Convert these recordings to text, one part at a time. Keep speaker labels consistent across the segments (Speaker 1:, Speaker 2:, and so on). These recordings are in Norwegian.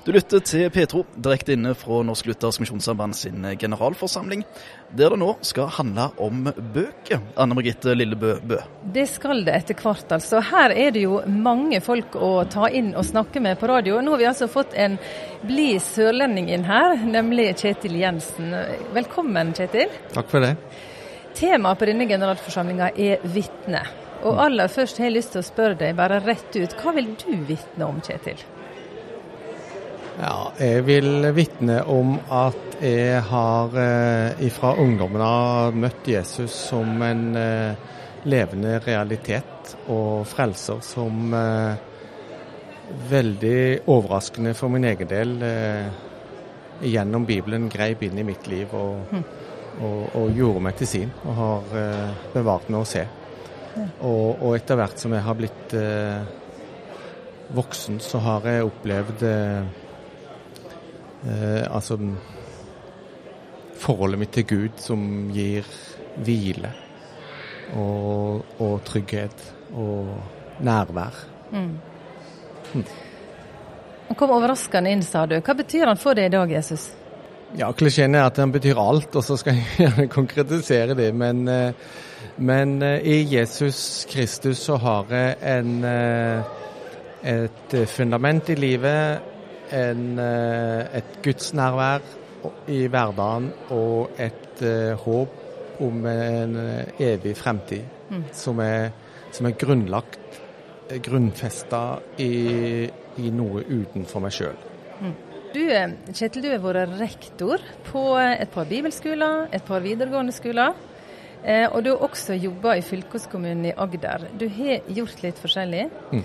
Speaker 1: Du lytter til Petro, direkte inne fra Norsk Luthersk Misjonssamband sin generalforsamling, der det nå skal handle om bøker. Anne Margitte Lillebø Bø.
Speaker 2: Det skal det etter hvert, altså. Her er det jo mange folk å ta inn og snakke med på radio. Nå har vi altså fått en blid sørlending inn her, nemlig Kjetil Jensen. Velkommen, Kjetil.
Speaker 3: Takk for det.
Speaker 2: Temaet på denne generalforsamlinga er vitne. Og aller først har jeg lyst til å spørre deg bare rett ut, hva vil du vitne om, Kjetil?
Speaker 3: Ja, jeg vil vitne om at jeg har eh, fra ungdommen har møtt Jesus som en eh, levende realitet og frelser som eh, veldig overraskende for min egen del eh, gjennom Bibelen greip inn i mitt liv og, mm. og, og gjorde meg til sin og har eh, bevart meg å se. Og, og, etter hvert som jeg har blitt voksen, så har jeg opplevd eh, eh, altså forholdet mitt til Gud som gir hvile og, og trygghet og nærvær. Mm.
Speaker 2: Mm. Han kom overraskende inn, sa du. Hva betyr han for deg i dag, Jesus?
Speaker 3: Ja, Klisjeen er at han betyr alt, og så skal jeg gjerne konkretisere det. Men eh, men eh, i Jesus Kristus så har jeg en, eh, et fundament i livet, en, eh, et gudsnærvær i hverdagen og et håp om en evig fremtid mm. som, er, som, er, grunnlagt, grunnfesta i, i noe utenfor meg sjøl. Mm.
Speaker 2: Du, Kjetil, du har vært rektor på et par bibelskoler, et par videregående skoler. Eh, og du har også jobba i fylkeskommunen i Agder. Du har gjort litt forskjellig. Mm.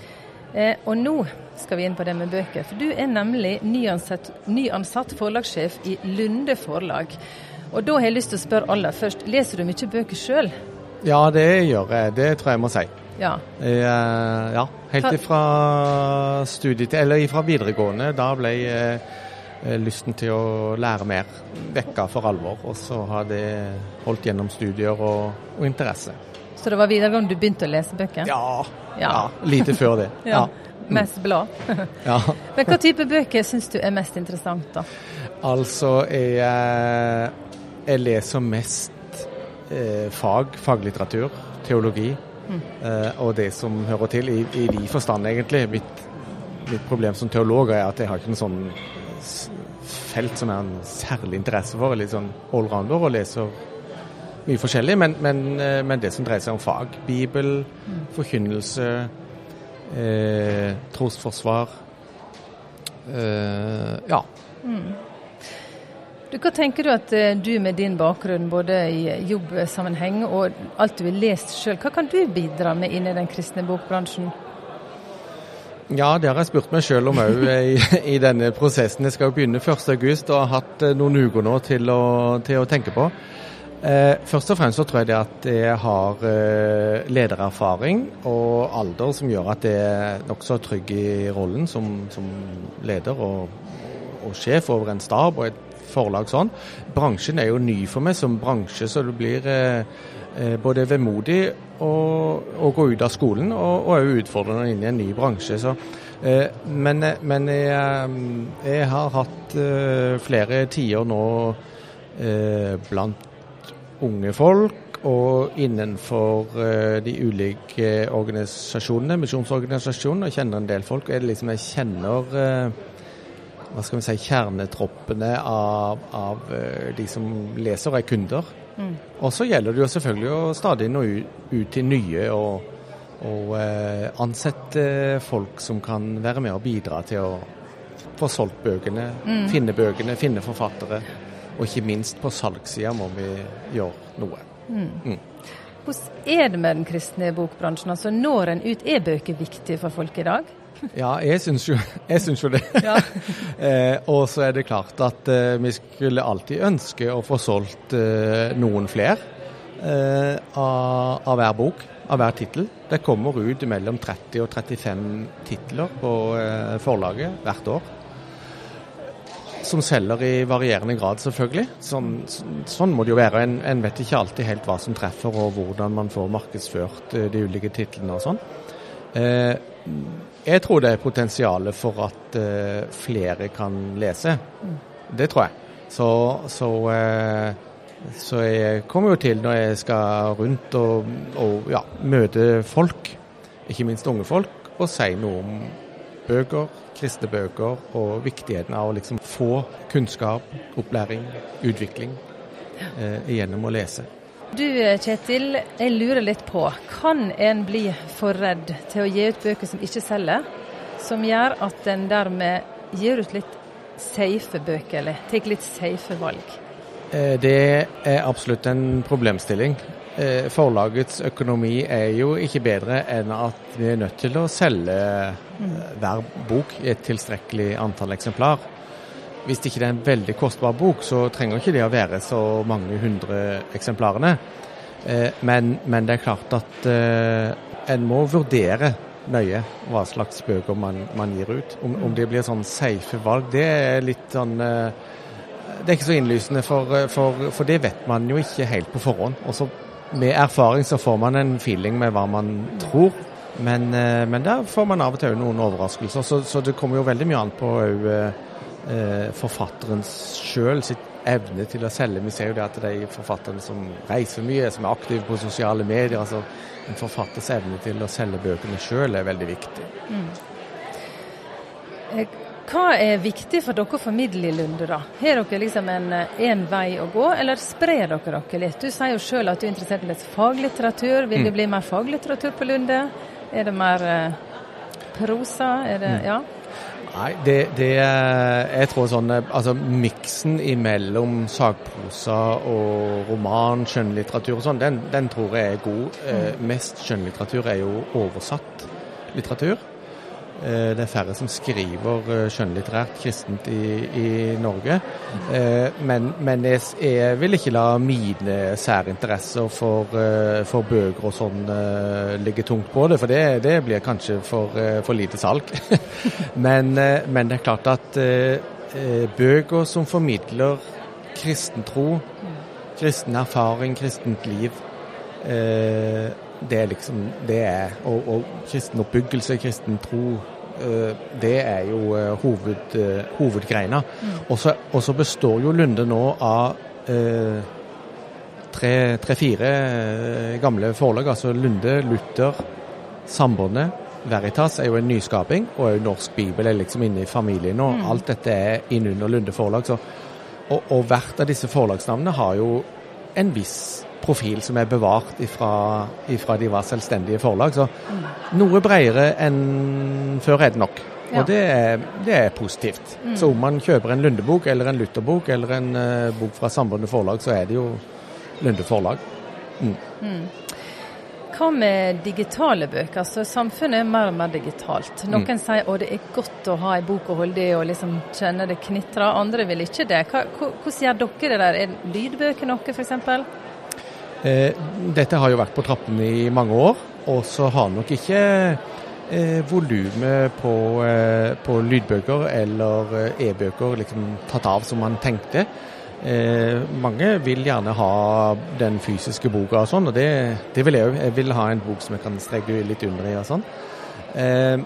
Speaker 2: Eh, og nå skal vi inn på det med bøker. For du er nemlig nyansatt, nyansatt forlagssjef i Lunde forlag. Og da har jeg lyst til å spørre aller først, leser du mye bøker sjøl?
Speaker 3: Ja, det gjør jeg. Det tror jeg må si.
Speaker 2: Ja.
Speaker 3: Jeg, eh, ja. Helt ifra studiet, eller ifra videregående. Da ble jeg Eh, lysten til å lære mer vekka for alvor. Og så har det holdt gjennom studier og, og, interesse.
Speaker 2: Så det var videregående du begynte å lese bøker?
Speaker 3: Ja, ja. lite før det. ja.
Speaker 2: Mest blad?
Speaker 3: ja.
Speaker 2: Men hva type bøker syns du er mest interessant, da?
Speaker 3: Altså, jeg, jeg leser mest eh, fag, faglitteratur, teologi. Mm. Eh, og det som hører til, i, i vid forstand egentlig. Mitt, mitt problem som teolog er at jeg har ikke en sånn felt som er en særlig interesse for. Litt sånn allrounder og leser mye forskjellig. Men, men, eh, men, det som dreier seg om fag, Bibel, forkynnelse, eh, trosforsvar eh, Ja. Mm.
Speaker 2: Du, hva tenker du at eh, du med din bakgrunn både i jobbsammenheng og alt du har lest sjøl, hva kan du bidra med inn i den kristne bokbransjen?
Speaker 3: Ja, det har jeg spurt meg sjøl om òg i, i, denne prosessen. Jeg skal jo begynne 1.8 og har hatt eh, noen uker nå til å, til å tenke på. Eh, først og fremst så tror jeg det at jeg har eh, ledererfaring og alder som gjør at jeg er nokså trygg i rollen som, som leder og, og, sjef over en stab og et forlag sånn. Bransjen er jo ny for meg som bransje, så det blir eh, både vemodig å, gå ut av skolen, og òg utfordrende inn i en ny bransje. Så, men, men jeg, jeg, har hatt flere tider nå blant unge folk og innenfor eh, de ulike organisasjonene, misjonsorganisasjonene, og kjenner en del folk. Det liksom jeg kjenner eh, hva skal vi si, kjernetroppene av, av de som leser og er kunder. Mm. Og så gjelder det jo selvfølgelig å stadig nå ut til nye og, og eh, ansette folk som kan være med og bidra til å få solgt bøkene, mm. finne bøkene, finne forfattere. Og ikke minst på salgssida må vi gjøre noe. Mm.
Speaker 2: mm. Hvordan er det med den kristne bokbransjen? Altså Når en ut, er bøker viktige for folk i dag?
Speaker 3: Ja, jeg syns jo, jeg syns jo det. Ja. eh, og så er det klart at eh, vi skulle alltid ønske å få solgt eh, noen flere eh, av, av, hver bok, av hver tittel. Det kommer ut mellom 30 og 35 titler på eh, forlaget hvert år. Som selger i varierende grad, selvfølgelig. Sånn, sånn må det jo være. En, en, vet ikke alltid helt hva som treffer og hvordan man får markedsført eh, de ulike titlene og sånn. Eh, jeg tror det er potensial for at eh, flere kan lese. Det tror jeg. Så, så, så, jeg kommer jo til når jeg skal rundt og, og ja, møte folk, ikke minst unge folk, og si noe om bøker, kristne bøker og viktigheten av å liksom få kunnskap, opplæring, utvikling eh, gjennom å lese.
Speaker 2: Du Kjetil, jeg lurer litt på, kan en bli for redd til å gi ut bøker som ikke selger, som gjør at en dermed gir ut litt safe bøker, eller tar litt safe valg?
Speaker 3: Eh, det er absolutt en problemstilling. Eh, forlagets økonomi er jo ikke bedre enn at vi er nødt til å selge eh, hver bok i et tilstrekkelig antall eksemplar. Hvis ikke det er en veldig kostbar bok, så trenger ikke det å være så mange hundre eksemplarene. Eh, men, men, det er klart at en må vurdere nøye hva slags bøker man, man gir ut. Om, om, det blir sånn safe valg, det er litt sånn Det er ikke så innlysende, for, for, for, det vet man jo ikke helt på forhånd. Også med erfaring så får man en feeling med hva man tror. Men, men der får man av og til noen overraskelser. Så, så det kommer jo veldig mye an på eh, forfatteren sjøl sitt evne til å selge. Vi ser jo det at de forfatterne som reiser mye, som er aktive på sosiale medier. altså En forfatters evne til å selge bøkene sjøl er veldig viktig. Mm.
Speaker 2: Eh, hva er viktig for dere å formidle i Lunde, da? Har dere liksom en, en, vei å gå, eller sprer dere dere litt? Du sier jo sjøl at du er interessert i litt faglitteratur. Vil det mm. bli mer faglitteratur på Lunde? Er det mer eh, prosa? Er det, mm. ja?
Speaker 3: Nei, det, det Jeg tror sånn Altså miksen imellom sagprosa og roman, skjønnlitteratur og sånn, den, den, tror jeg er god. Eh, mm. mest skjønnlitteratur er jo oversatt litteratur. Eh, det er færre som skriver eh, skjønnlitterært kristent i, i Norge. Eh, men, men jeg, jeg, vil ikke la mine særinteresser for, for bøker og sånn ligge tungt på det, for det, det blir kanskje for, for lite salg. men, men, det er klart at bøker som formidler kristen tro, kristen erfaring, kristent liv, det er liksom det er, og, og kristen oppbyggelse, kristen tro, eh, det er jo eh, hoved, eh, hovedgreina. Mm. Og så består jo Lunde nå av tre-fire tre, gamle forlag. Altså Lunde, Luther, Sambandet. Veritas er jo en nyskaping, og òg Norsk Bibel er liksom inne i familien nå. Mm. Alt dette er innunder Lunde forlag. Så, og, og hvert av disse forlagsnavnene har jo en viss profil som er bevart ifra, ifra de var selvstendige forlag. Så noe bredere enn før er det nok. Ja. Og det er, det er positivt. Mm. Så om man kjøper en Lunde-bok eller en Luther-bok eller en uh, bok fra Sambandet forlag, så er det jo Lunde forlag. Mm. Mm.
Speaker 2: Hva med digitale bøker? Altså, samfunnet er mer og mer digitalt. Noen mm. sier at det er godt å ha en bok å holde i og liksom kjenne det knitrer. Andre vil ikke det. Hva, hvordan gjør dere det der? Er lydbøker noe, f.eks.?
Speaker 3: Eh, dette har jo vært på trappene i mange år, og så har nok ikke eh, volumet på, eh, på, lydbøker eller eh, e-bøker liksom tatt av som man tenkte. Eh, mange vil gjerne ha den fysiske boka og sånn, og det, det vil jeg òg. Jeg vil ha en bok som jeg kan streke litt under i og sånn. Eh,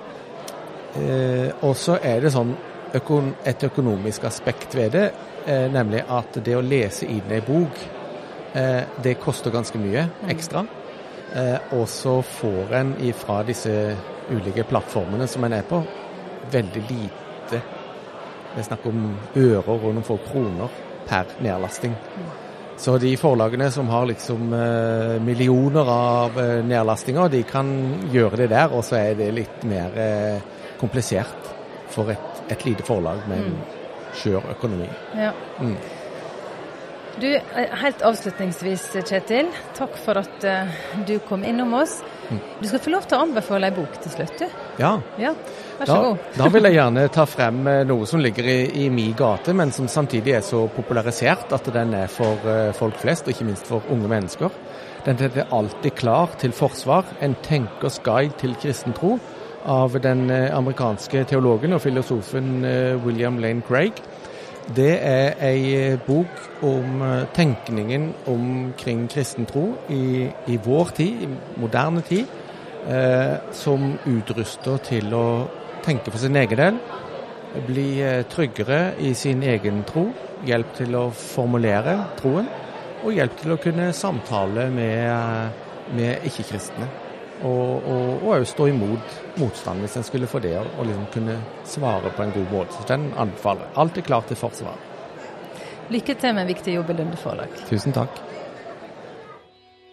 Speaker 3: og så er det sånn et økonomisk aspekt ved det, nemlig at det å lese inn ei bok det koster ganske mye ekstra. Eh, og så får en fra disse ulike plattformene som en er på, veldig lite Det er snakk om ører og noen få kroner per nedlasting. Så de forlagene som har liksom eh, millioner av nedlastinger, de kan gjøre det der, og så er det litt mer komplisert for et, et lite forlag med en mm. skjør økonomi. Ja. Mm.
Speaker 2: Du, eh, Helt avslutningsvis, Kjetil. Takk for at uh, du kom innom oss. Mm. Du skal få lov til å anbefale ei bok til slutt, du.
Speaker 3: Ja.
Speaker 2: ja. Vær så
Speaker 3: da,
Speaker 2: god.
Speaker 3: da vil jeg gjerne ta frem eh, noe som ligger i, i min gate, men som samtidig er så popularisert at den er for uh, folk flest, og ikke minst for unge mennesker. Den heter 'Alltid klar til forsvar', en tenkers guide til kristen tro, av den amerikanske teologen og filosofen William Lane Craig. Det er ei eh, bok om eh, tenkningen omkring kristen tro i, i vår tid, i moderne tid. eh, som utruster til å tenke for sin egen del. Bli eh, tryggere i sin egen tro. Hjelp til å formulere troen. Og hjelp til å kunne samtale med, med ikke-kristne. Og òg stå imot motstand hvis en skulle få det, og liksom kunne svare på en god måte. Så den anbefaler jeg. Alltid klar til forsvar.
Speaker 2: Lykke til med en viktig jobb i Lunde forlag.
Speaker 3: Tusen takk.